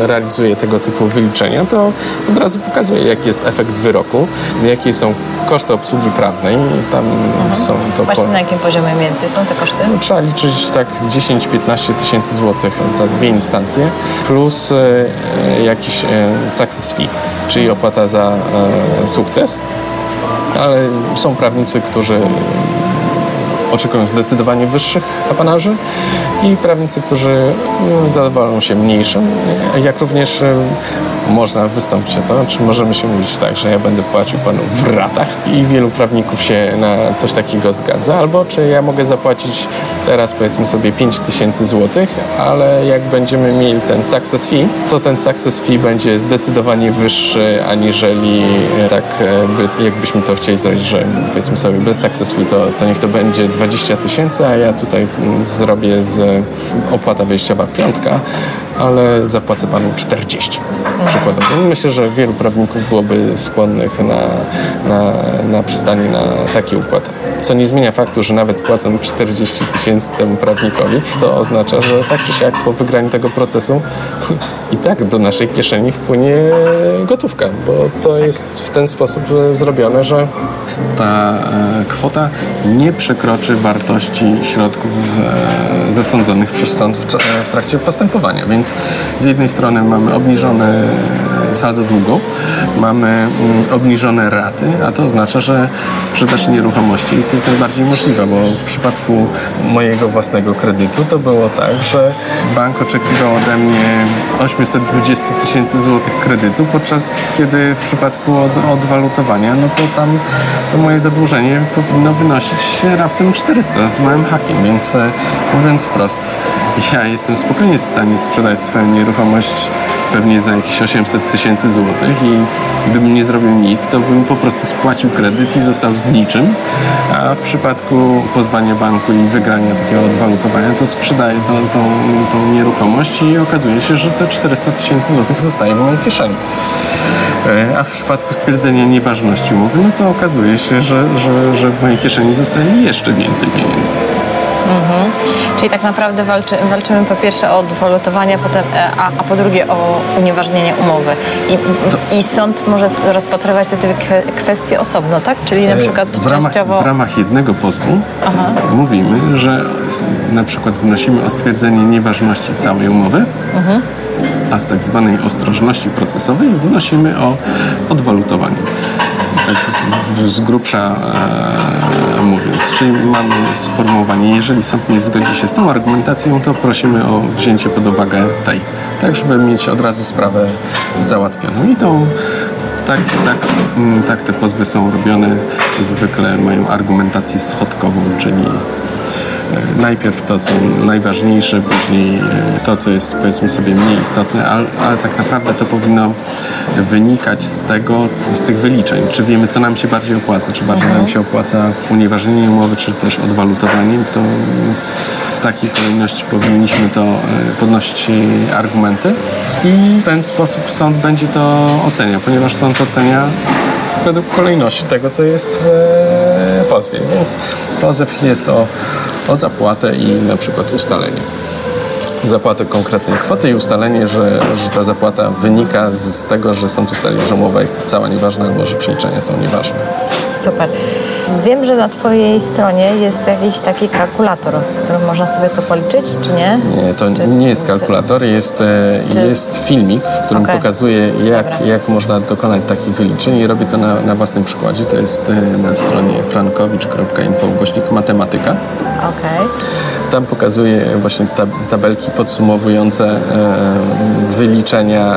realizuję tego typu wyliczenia, to od razu pokazuję, jaki jest efekt wyroku, jakie są koszty obsługi prawnej. Tam mhm. są to. Właśnie po... na jakim poziomie więcej są te koszty? No, trzeba liczyć tak 10-15 tysięcy złotych za dwie instancje, plus e, jakiś e, success fee, czyli opłata za e, sukces. Ale są prawnicy, którzy oczekują zdecydowanie wyższych apanarzy i prawnicy, którzy no, zadowolą się mniejszym, jak również można wystąpić o to, czy możemy się mówić tak, że ja będę płacił panu w ratach i wielu prawników się na coś takiego zgadza, albo czy ja mogę zapłacić teraz powiedzmy sobie 5 tysięcy złotych, ale jak będziemy mieli ten success fee, to ten success fee będzie zdecydowanie wyższy aniżeli e, tak e, jakbyśmy to chcieli zrobić, że powiedzmy sobie bez success fee to, to niech to będzie 20 tysięcy, a ja tutaj mm, zrobię z opłata wyjściowa piątka, ale zapłacę panu 40 przykładowo. Myślę, że wielu prawników byłoby skłonnych na, na, na przystanie na taki układ. Co nie zmienia faktu, że nawet płacąc 40 tysięcy temu prawnikowi, to oznacza, że tak czy siak po wygraniu tego procesu i tak do naszej kieszeni wpłynie gotówka, bo to jest w ten sposób zrobione, że ta e, kwota nie przekroczy wartości środków e, zasądzonych przez sąd w trakcie postępowania. Więc z jednej strony mamy obniżone saldo długu, mamy mm, obniżone raty, a to oznacza, że sprzedaż nieruchomości jest jak najbardziej możliwa, bo w przypadku mojego własnego kredytu to było tak, że bank oczekiwał ode mnie 820 tysięcy złotych kredytu, podczas kiedy w przypadku od, odwalutowania, no to tam to moje zadłużenie powinno wynosić raptem 400 z małym hakiem, więc e, mówiąc wprost, ja jestem spokojnie w stanie sprzedać swoją nieruchomość pewnie za jakieś 800 tysięcy złotych i gdybym nie zrobił nic, to bym po prostu spłacił kredyt i został z niczym, a w przypadku pozwania banku i wygrania takiego odwalutowania, to sprzedaję tą, tą, tą nieruchomość i okazuje się, że te 400 tysięcy złotych zostaje w mojej kieszeni. E, a w przypadku stwierdzenia nieważności umowy, no to okazuje się, że, że, że w mojej kieszeni zostaje jeszcze więcej pieniędzy. Mhm. Czyli tak naprawdę walczy, walczymy po pierwsze o odwalutowanie, potem, e, a, a po drugie o unieważnienie umowy. I, to... I sąd może rozpatrywać te dwie kwestie osobno, tak? Czyli na e, przykład w ramach, częściowo... W ramach jednego pozwu Aha. mówimy, że na przykład wnosimy o stwierdzenie nieważności całej umowy, mhm a z tak zwanej ostrożności procesowej wnosimy o odwalutowanie. Tak z, z grubsza e, mówiąc. Czyli mamy sformułowanie, jeżeli sąd nie zgodzi się z tą argumentacją, to prosimy o wzięcie pod uwagę tej, tak żeby mieć od razu sprawę załatwioną. I tą tak, tak, mm, tak te pozwy są robione. Zwykle mają argumentację schodkową, czyli najpierw to, co najważniejsze, później e, to, co jest powiedzmy sobie mniej istotne, ale, ale, tak naprawdę to powinno wynikać z tego, z tych wyliczeń. Czy wiemy, co nam się bardziej opłaca? Czy bardziej mhm. nam się opłaca unieważnienie umowy, czy też odwalutowanie? To w takiej kolejności powinniśmy to e, podnosić argumenty i w ten sposób sąd będzie to oceniał, ponieważ sąd ocenia według kolejności tego, co jest w pozwie. Więc pozew jest o, o zapłatę i na przykład ustalenie zapłatę konkretnej kwoty i ustalenie, że, że ta zapłata wynika z tego, że sąd ustalił, że umowa jest cała nieważna albo że przeliczenia są nieważne. Super. Wiem, że na Twojej stronie jest jakiś taki kalkulator, którym można sobie to policzyć, czy nie? Nie, to czy... nie jest kalkulator, jest, e, czy... jest filmik, w którym okay. pokazuje, jak, jak można dokonać takich wyliczeń i robię to na, na własnym przykładzie. To jest e, na stronie frankowicz.info ukośnik matematyka. Okay. Tam pokazuje właśnie tabelki podsumowujące e, wyliczenia,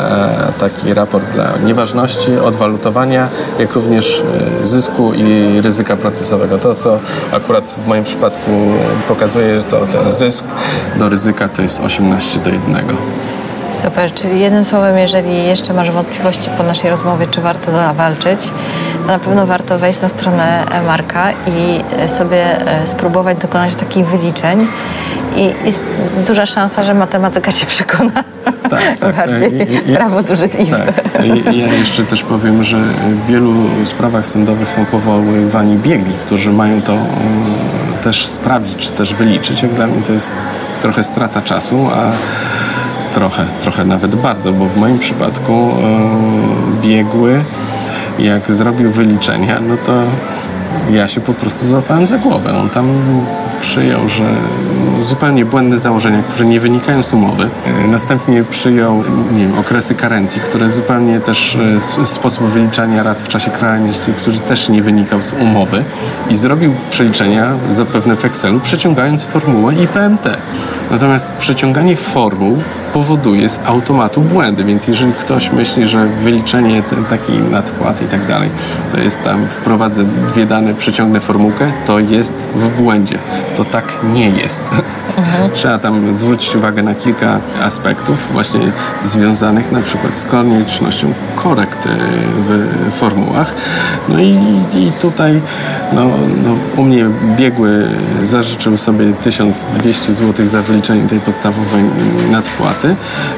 taki raport dla nieważności, odwalutowania, jak również zysku i ryzyka procesowego. To, co akurat w moim przypadku pokazuje, to ten zysk do ryzyka to jest 18 do 1. Super, czyli jednym słowem, jeżeli jeszcze masz wątpliwości po naszej rozmowie, czy warto zawalczyć, to na pewno warto wejść na stronę Marka i sobie e, spróbować dokonać takich wyliczeń i jest duża szansa, że matematyka się przekona tak, tak, bardziej tak. prawo dużych liczb. Tak. Ja jeszcze też powiem, że w wielu sprawach sądowych są powoływani biegli, którzy mają to e, też sprawdzić, czy też wyliczyć. Jak dla mnie to jest trochę strata czasu, a trochę, trochę nawet bardzo, bo w moim przypadku e, biegły, jak zrobił wyliczenia, no to ja się po prostu złapałem za głowę. On tam przyjął, że zupełnie błędne założenia, które nie wynikają z umowy. E, następnie przyjął nie wiem, okresy karencji, które zupełnie też e, sposób wyliczania rat w czasie karencji, który też nie wynikał z umowy i zrobił przeliczenia zapewne w Excelu, przeciągając formułę IPMT. Natomiast przeciąganie formuł powoduje z automatu błędy, więc jeżeli ktoś myśli, że wyliczenie takiej nadpłaty i tak dalej, to jest tam wprowadzę dwie dane, przeciągnę formułkę, to jest w błędzie. To tak nie jest. Mhm. Trzeba tam zwrócić uwagę na kilka aspektów właśnie związanych na przykład z koniecznością korekt w formułach. No i, i tutaj no, no, u mnie biegły zażyczył sobie 1200 zł za wyliczenie tej podstawowej nadpłaty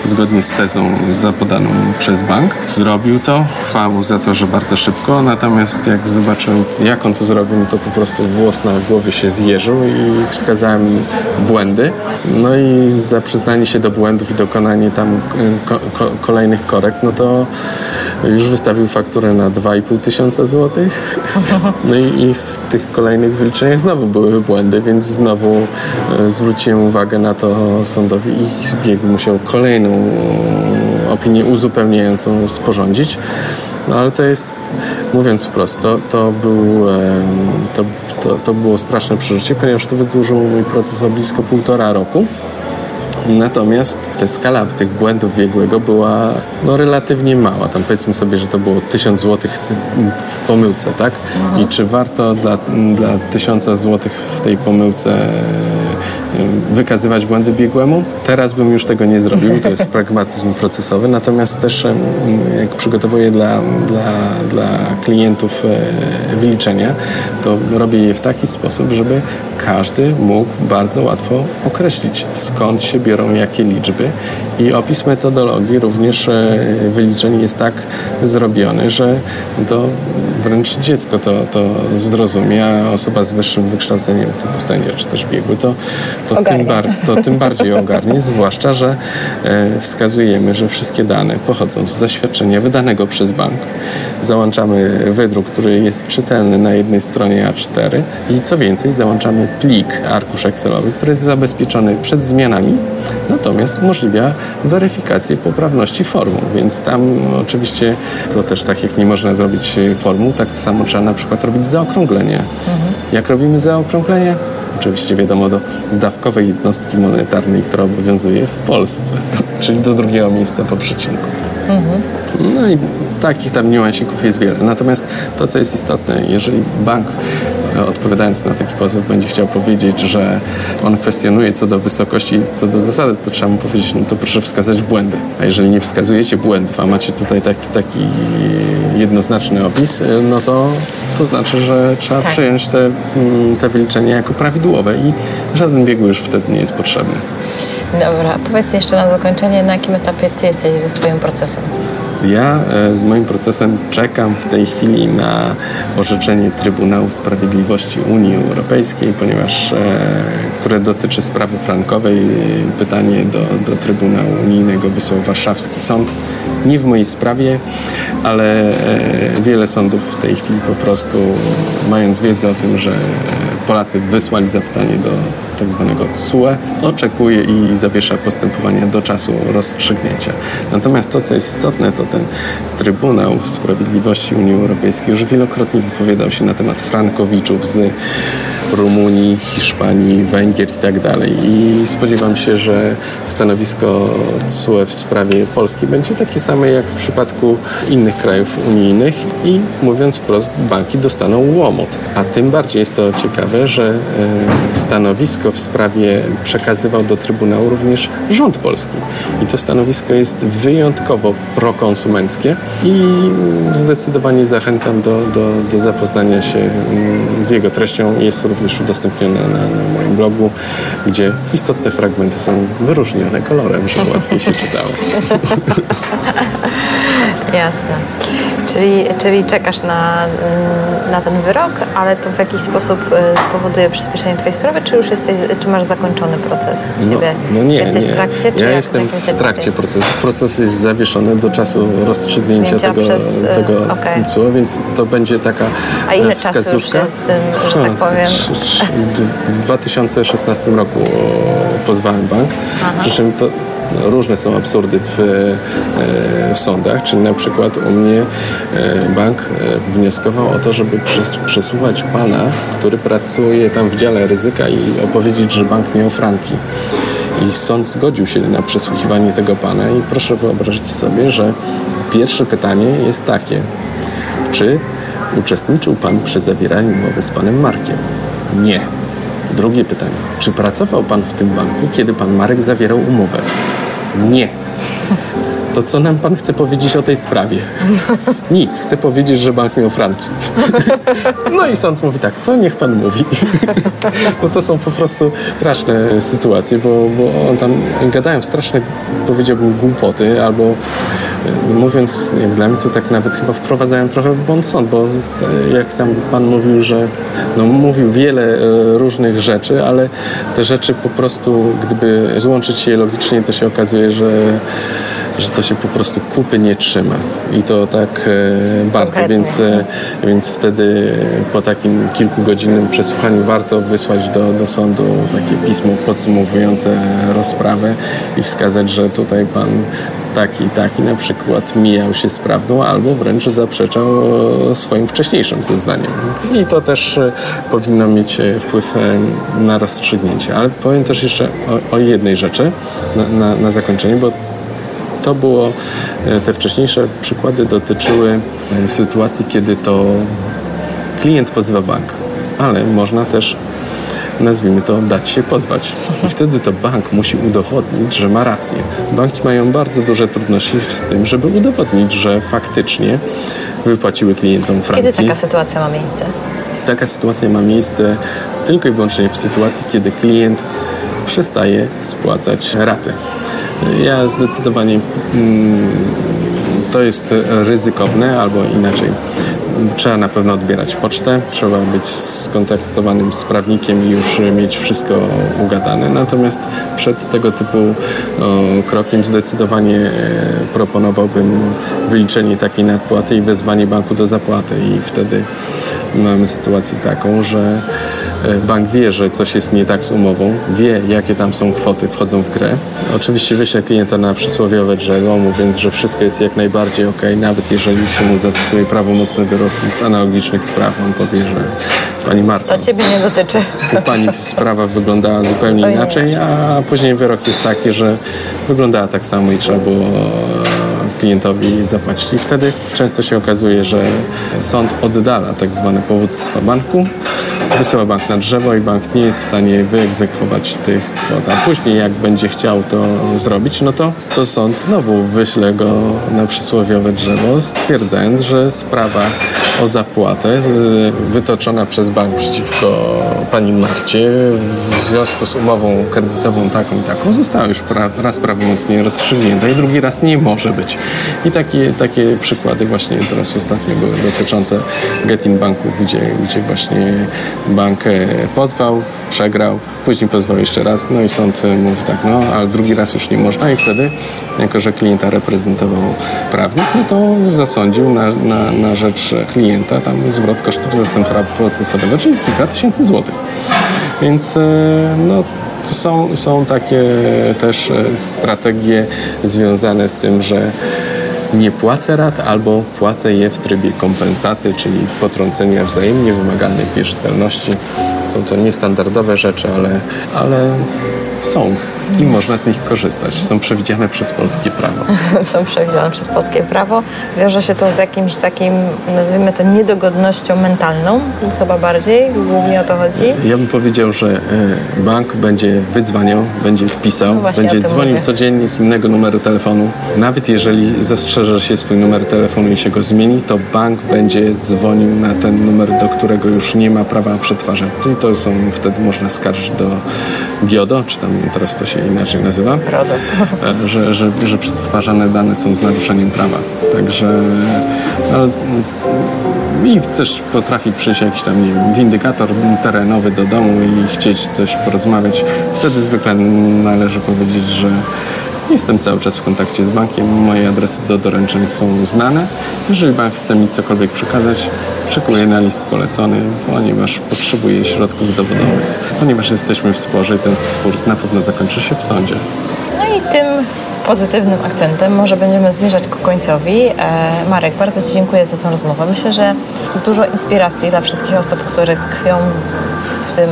zgodnie z tezą zapodaną przez bank. Zrobił to, chwała mu za to, że bardzo szybko, natomiast jak zobaczył jak on to zrobił, no to po prostu włos na głowie się zjeżył i wskazałem błędy. No i za przyznanie się do błędów i dokonanie tam y, ko ko kolejnych korekt, no to już wystawił fakturę na 2,5 tysiąca złotych. No i, i, w tych kolejnych wyliczeniach znowu były błędy, więc znowu y, zwróciłem uwagę na to sądowi i zbiegł musiał kolejną opinię uzupełniającą sporządzić. No ale to jest, mówiąc wprost, to, to, był, to, to, to było straszne przeżycie, ponieważ to wydłużyło mój proces o blisko półtora roku. Natomiast ta skala tych błędów biegłego była no, relatywnie mała. Tam powiedzmy sobie, że to było 1000 zł w pomyłce, tak? I czy warto dla, dla 1000 zł w tej pomyłce wykazywać błędy biegłemu. Teraz bym już tego nie zrobił, to jest pragmatyzm procesowy, natomiast też jak przygotowuję dla, dla, dla klientów e, wyliczenia, to robię je w taki sposób, żeby każdy mógł bardzo łatwo określić, skąd się biorą jakie liczby i opis metodologii również e, wyliczeń jest tak zrobiony, że to wręcz dziecko to, to zrozumie, a osoba z wyższym wykształceniem typu sędzia czy też biegły to, to, tym, bar, to tym bardziej ogarnie, zwłaszcza, że e, wskazujemy, że wszystkie dane pochodzą z zaświadczenia wydanego przez bank. Załączamy wydruk, który jest czytelny na jednej stronie A4 i co więcej załączamy plik arkusz Excelowy, który jest zabezpieczony przed zmianami, natomiast umożliwia weryfikację poprawności formuł, więc tam oczywiście to też tak jak nie można zrobić formuł, tak samo trzeba na przykład robić zaokrąglenie. Mhm. Jak robimy zaokrąglenie? Oczywiście wiadomo do zdawkowej jednostki monetarnej, która obowiązuje w Polsce, czyli do drugiego miejsca po przecinku. Mhm. No i takich tam niuansików jest wiele. Natomiast to, co jest istotne, jeżeli bank odpowiadając na taki pozew będzie chciał powiedzieć, że on kwestionuje co do wysokości, co do zasady, to trzeba mu powiedzieć, no to proszę wskazać błędy. A jeżeli nie wskazujecie błędów, a macie tutaj taki, taki jednoznaczny opis, e, no to to znaczy, że trzeba tak. przyjąć te, mm, te wyliczenia jako prawidłowe i żaden biegły już wtedy nie jest potrzebny. Dobra, powiedz jeszcze na zakończenie, na jakim etapie Ty jesteś ze swoim procesem? Ja e, z moim procesem czekam w tej chwili na orzeczenie Trybunału Sprawiedliwości Unii Europejskiej, ponieważ e, które dotyczy sprawy frankowej. Pytanie do, do Trybunału Unijnego wysłał Warszawski Sąd. Nie w mojej sprawie, ale e, wiele sądów w tej chwili po prostu, mając wiedzę o tym, że Polacy wysłali zapytanie do tak zwanego CUE, oczekuje i zawiesza postępowanie do czasu rozstrzygnięcia. Natomiast to, co jest istotne, to ten Trybunał Sprawiedliwości Unii Europejskiej już wielokrotnie wypowiadał się na temat frankowiczów z Rumunii, Hiszpanii, Węgier i tak dalej. I spodziewam się, że stanowisko CUE w sprawie Polski będzie takie same jak w przypadku innych krajów unijnych i mówiąc wprost, banki dostaną łomot. A tym bardziej jest to ciekawe, że e, stanowisko w sprawie przekazywał do Trybunału również rząd polski. I to stanowisko jest wyjątkowo prokonsumenckie i zdecydowanie zachęcam do, do, do zapoznania się mm, z jego treścią. Jest również również udostępnione na, na moim blogu, gdzie istotne fragmenty są wyróżnione kolorem, żeby łatwiej się czytało. Jasne. Czyli, czyli czekasz na, mm, na ten wyrok, ale to w jakiś sposób y, spowoduje przyspieszenie Twojej sprawy, czy już jesteś, czy masz zakończony proces no, no nie, jesteś nie. w trakcie? Czy ja jestem w trakcie procesu. Proces jest zawieszony do czasu rozstrzygnięcia tego, przez, y, tego okay. Więc to będzie taka A ile wskazówka. czasu już jest tym, że tak powiem? W 2016 roku pozwałem bank, Aha. przy czym to różne są absurdy w, e, w sądach, czyli na przykład u mnie e, bank e, wnioskował o to, żeby przesłuchać pana, który pracuje tam w dziale ryzyka i opowiedzieć, że bank miał franki. I sąd zgodził się na przesłuchiwanie tego pana i proszę wyobrazić sobie, że pierwsze pytanie jest takie. Czy uczestniczył pan przy zawieraniu umowy z panem Markiem? Nie. Drugie pytanie. Czy pracował pan w tym banku, kiedy pan Marek zawierał umowę? Nie. To co nam pan chce powiedzieć o tej sprawie? Nic. Chcę powiedzieć, że bank miał franki. No i sąd mówi tak, to niech pan mówi. Bo to są po prostu straszne sytuacje, bo, bo on tam gadają straszne, powiedziałbym, głupoty, albo e, mówiąc, jak dla mnie, to tak nawet chyba wprowadzają trochę w błąd sąd, bo jak tam pan mówił, że no, mówił wiele e, różnych rzeczy, ale te rzeczy po prostu, gdyby złączyć je logicznie, to się okazuje, że że to się po prostu kupy nie trzyma. I to tak e, bardzo, więc, e, więc wtedy po takim kilkugodzinnym przesłuchaniu warto wysłać do, do sądu takie pismo podsumowujące rozprawę i wskazać, że tutaj pan taki i taki na przykład mijał się z prawdą albo wręcz zaprzeczał e, swoim wcześniejszym zeznaniom. I to też e, powinno mieć e, wpływ na rozstrzygnięcie. Ale powiem też jeszcze o, o jednej rzeczy na, na, na zakończenie, bo to było, te wcześniejsze przykłady dotyczyły sytuacji, kiedy to klient pozywa bank, ale można też nazwijmy to, dać się pozwać. I wtedy to bank musi udowodnić, że ma rację. Banki mają bardzo duże trudności z tym, żeby udowodnić, że faktycznie wypłaciły klientom franki. Kiedy taka sytuacja ma miejsce? Taka sytuacja ma miejsce tylko i wyłącznie w sytuacji, kiedy klient przestaje spłacać raty. Ja zdecydowanie mm, to jest ryzykowne, albo inaczej trzeba na pewno odbierać pocztę, trzeba być skontaktowanym z prawnikiem i już mieć wszystko ugadane. Natomiast przed tego typu krokiem zdecydowanie e, proponowałbym wyliczenie takiej nadpłaty i wezwanie banku do zapłaty i wtedy mamy sytuację taką, że bank wie, że coś jest nie tak z umową, wie jakie tam są kwoty, wchodzą w grę. Oczywiście wyśle klienta na przysłowiowe drzewo, mówiąc, że wszystko jest jak najbardziej ok, nawet jeżeli się mu zacytuje prawomocny wyrok z analogicznych spraw, on powie, że pani Marta... To ciebie nie dotyczy. U pani sprawa wyglądała zupełnie inaczej, a później wyrok jest taki, że wyglądała tak samo i trzeba było klientowi zapłacić. I wtedy często się okazuje, że sąd oddala tak zwane powództwa banku, wysyła bank na drzewo i bank nie jest w stanie wyegzekwować tych kwot. A później jak będzie chciał to zrobić, no to, to sąd znowu wyśle go na przysłowiowe drzewo, stwierdzając, że sprawa o zapłatę wytoczona przez bank przeciwko pani Marcie w związku z umową kredytową taką i taką została już pra raz prawomocnie rozstrzygnięta i drugi raz nie może być. I takie, takie przykłady właśnie teraz ostatnio były dotyczące Getin Banku, gdzie, gdzie właśnie bank e, pozwał, przegrał, później pozwał jeszcze raz, no i sąd e, mówi tak, no ale drugi raz już nie można i wtedy, jako że klienta reprezentował prawnik, no to zasądził na, na, na rzecz klienta tam zwrot kosztów zastępstwa procesowego, czyli kilka tysięcy złotych. Więc e, no są, są takie też strategie związane z tym, że nie płacę rat albo płacę je w trybie kompensaty, czyli potrącenia wzajemnie wymaganej wierzytelności. Są to niestandardowe rzeczy, ale, ale są i można z nich korzystać. Są przewidziane przez polskie prawo. Są przewidziane przez polskie prawo. Wiąże się to z jakimś takim, nazwijmy to, niedogodnością mentalną, chyba bardziej, głównie o to chodzi. Ja bym powiedział, że e, bank będzie wydzwaniał, będzie wpisał, no będzie dzwonił mówię. codziennie z innego numeru telefonu. Nawet jeżeli zastrzeże się swój numer telefonu i się go zmieni, to bank będzie dzwonił na ten numer, do którego już nie ma prawa przetwarzania. Czyli to są, wtedy można skarżyć do GIODO, czy tam teraz to się się inaczej nazywa, że, że, że przetwarzane dane są z naruszeniem prawa. Także no, i też potrafi przyjść jakiś tam nie wiem, windykator terenowy do domu i chcieć coś porozmawiać. Wtedy zwykle należy powiedzieć, że Jestem cały czas w kontakcie z bankiem, moje adresy do doręczeń są znane. Jeżeli bank chce mi cokolwiek przekazać, czekuję na list polecony, ponieważ potrzebuję środków dowodowych. Ponieważ jesteśmy w sporze i ten spór na pewno zakończy się w sądzie. No i tym pozytywnym akcentem może będziemy zmierzać ku końcowi. E, Marek, bardzo Ci dziękuję za tę rozmowę. Myślę, że dużo inspiracji dla wszystkich osób, które tkwią w tym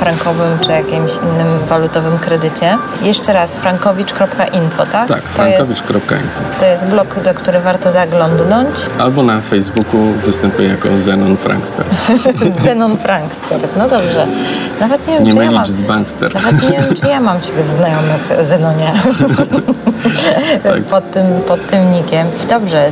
frankowym czy jakimś innym walutowym kredycie. Jeszcze raz frankowicz.info, tak? Tak, frankowicz.info. To jest blog, do który warto zaglądnąć. Albo na Facebooku występuje jako Zenon Frankster. Zenon Frankster, no dobrze. Nawet nie wiem, nie czy ja mam, z Bankster. Nawet nie wiem, czy ja mam Ciebie w znajomych Zenonie. tak. pod, tym, pod tym nikiem. Dobrze,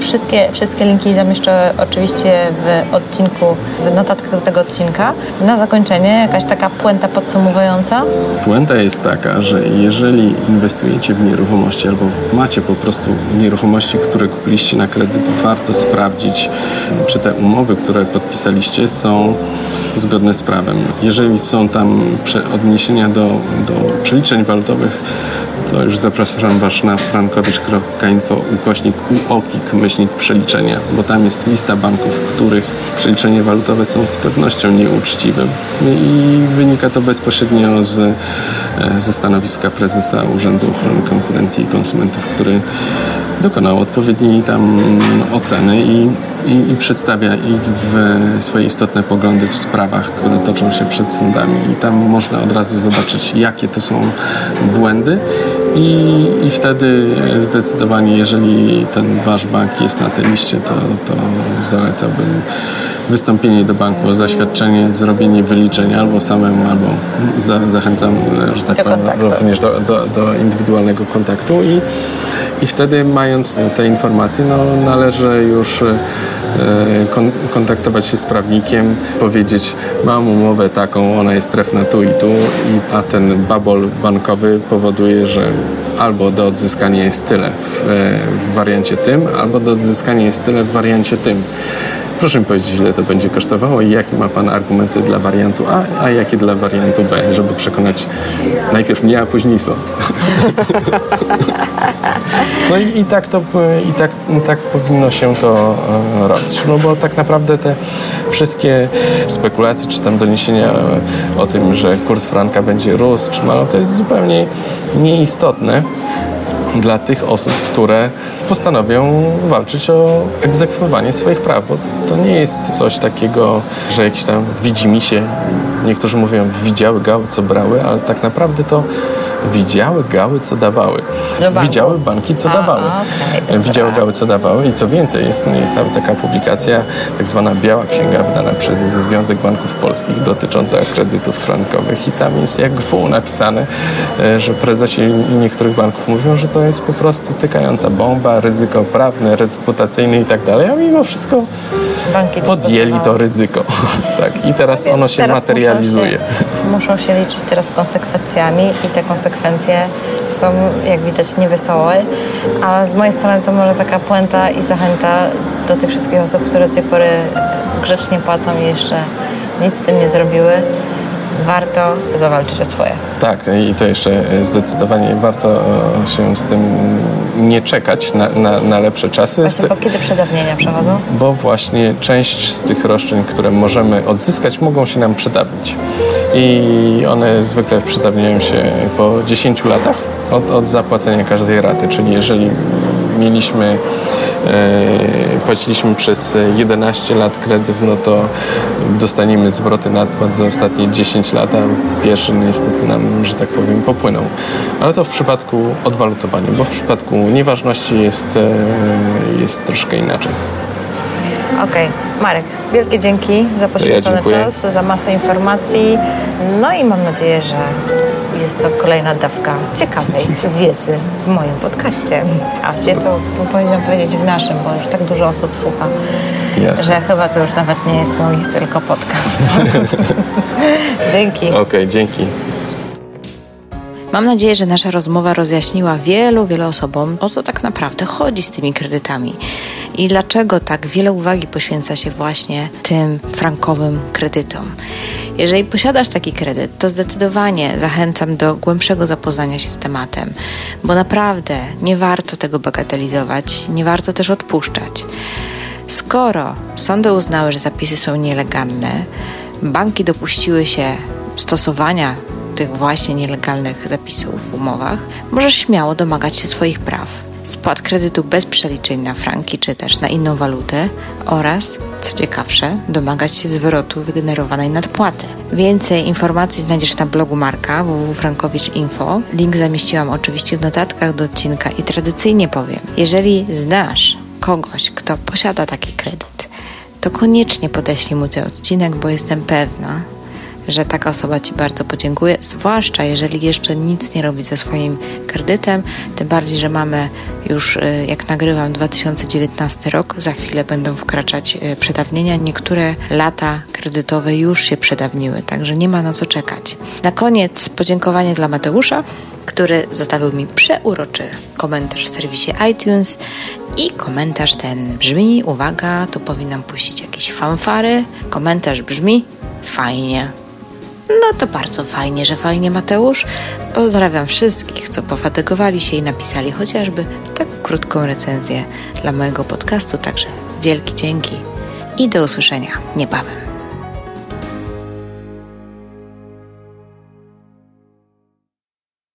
wszystkie, wszystkie linki zamieszczę oczywiście w odcinku, w notatkach do tego odcinka. Na zakończenie jakaś taka puenta podsumowująca? Puenta jest taka, że jeżeli inwestujecie w nieruchomości albo macie po prostu nieruchomości, które kupiliście na kredyt, warto sprawdzić, czy te umowy, które podpisaliście są zgodne z prawem. Jeżeli są tam odniesienia do, do przeliczeń walutowych, to już zapraszam Was na frankowicz.info ukośnik uokik myślnik przeliczenia, bo tam jest lista banków, których przeliczenia walutowe są z pewnością nieuczciwe i wynika to bezpośrednio z, e, ze stanowiska prezesa Urzędu Ochrony Konkurencji i Konsumentów, który dokonał odpowiedniej tam oceny i, i, i przedstawia ich w swoje istotne poglądy w sprawach, które toczą się przed sądami. I tam można od razu zobaczyć, jakie to są błędy i, i wtedy zdecydowanie, jeżeli ten wasz bank jest na tej liście, to, to zalecałbym wystąpienie do banku o zaświadczenie, zrobienie wyliczenia albo samemu, albo za, zachęcam, że tak powiem, również do, do, do indywidualnego kontaktu. I, i wtedy mając te informacje, no, należy już e, kontaktować się z prawnikiem, powiedzieć mam umowę taką, ona jest trefna tu i tu, i, a ten babol bankowy powoduje, że albo do odzyskania jest tyle w, w wariancie tym, albo do odzyskania jest tyle w wariancie tym. Proszę mi powiedzieć, ile to będzie kosztowało i jakie ma Pan argumenty dla wariantu A, a jakie dla wariantu B, żeby przekonać najpierw mnie, a później sąd. no i, i, tak to, i tak, tak powinno się to e, robić. No bo tak naprawdę te wszystkie spekulacje, czy tam doniesienia o tym, że kurs franka będzie rósł, czy malo, to jest zupełnie nieistotne dla tych osób, które postanowią walczyć o egzekwowanie swoich praw, bo to nie jest coś takiego, że jakiś tam widzi mi się, niektórzy mówią widziały gały, co brały, ale tak naprawdę to widziały gały, co dawały. Widziały banki, co A, dawały. Okay, widziały gały, co dawały i co więcej, jest, jest nawet taka publikacja, tak zwana Biała Księga wydana przez Związek Banków Polskich dotycząca kredytów frankowych i tam jest jak w napisane, e, że prezesi niektórych banków mówią, że to jest po prostu tykająca bomba, ryzyko prawne, reputacyjne i tak dalej, a mimo wszystko Banki podjęli to ryzyko. tak, I teraz ono się teraz materializuje. Się, muszą się liczyć teraz konsekwencjami i te konsekwencje są, jak widać, niewesołe. A z mojej strony to może taka puenta i zachęta do tych wszystkich osób, które do tej pory grzecznie płacą i jeszcze nic z tym nie zrobiły warto zawalczyć o swoje. Tak, i to jeszcze zdecydowanie warto e, się z tym nie czekać na, na, na lepsze czasy. Właśnie, bo kiedy przedawnienia przechodzą? Bo właśnie część z tych roszczeń, które możemy odzyskać, mogą się nam przedawnić. I one zwykle przedawniają się po 10 latach od, od zapłacenia każdej raty, czyli jeżeli mieliśmy, e, płaciliśmy przez 11 lat kredyt, no to dostaniemy zwroty nadpłat za ostatnie 10 lat, a pierwszy niestety nam, że tak powiem, popłynął. Ale to w przypadku odwalutowania, bo w przypadku nieważności jest, e, jest troszkę inaczej. Okej. Okay. Marek, wielkie dzięki za poświęcony ja czas, za masę informacji. No i mam nadzieję, że jest to kolejna dawka ciekawej wiedzy w moim podcaście. A się to powinnam powiedzieć w naszym, bo już tak dużo osób słucha, Jasne. że chyba to już nawet nie jest mój tylko podcast. dzięki. Okej, okay, dzięki. Mam nadzieję, że nasza rozmowa rozjaśniła wielu, wielu osobom, o co tak naprawdę chodzi z tymi kredytami i dlaczego tak wiele uwagi poświęca się właśnie tym frankowym kredytom. Jeżeli posiadasz taki kredyt, to zdecydowanie zachęcam do głębszego zapoznania się z tematem, bo naprawdę nie warto tego bagatelizować, nie warto też odpuszczać. Skoro sądy uznały, że zapisy są nielegalne, banki dopuściły się stosowania tych właśnie nielegalnych zapisów w umowach, możesz śmiało domagać się swoich praw spłat kredytu bez przeliczeń na franki czy też na inną walutę oraz, co ciekawsze, domagać się zwrotu wygenerowanej nadpłaty. Więcej informacji znajdziesz na blogu Marka www.frankowicz.info. Link zamieściłam oczywiście w notatkach do odcinka i tradycyjnie powiem, jeżeli znasz kogoś, kto posiada taki kredyt, to koniecznie podeślij mu ten odcinek, bo jestem pewna, że taka osoba Ci bardzo podziękuje, zwłaszcza jeżeli jeszcze nic nie robi ze swoim kredytem, tym bardziej, że mamy już, y, jak nagrywam, 2019 rok, za chwilę będą wkraczać y, przedawnienia. Niektóre lata kredytowe już się przedawniły, także nie ma na co czekać. Na koniec podziękowanie dla Mateusza, który zostawił mi przeuroczy komentarz w serwisie iTunes i komentarz ten brzmi, uwaga, tu powinnam puścić jakieś fanfary. Komentarz brzmi fajnie. No to bardzo fajnie, że fajnie Mateusz. Pozdrawiam wszystkich, co pofatygowali się i napisali chociażby tak krótką recenzję dla mojego podcastu. Także wielki dzięki i do usłyszenia niebawem.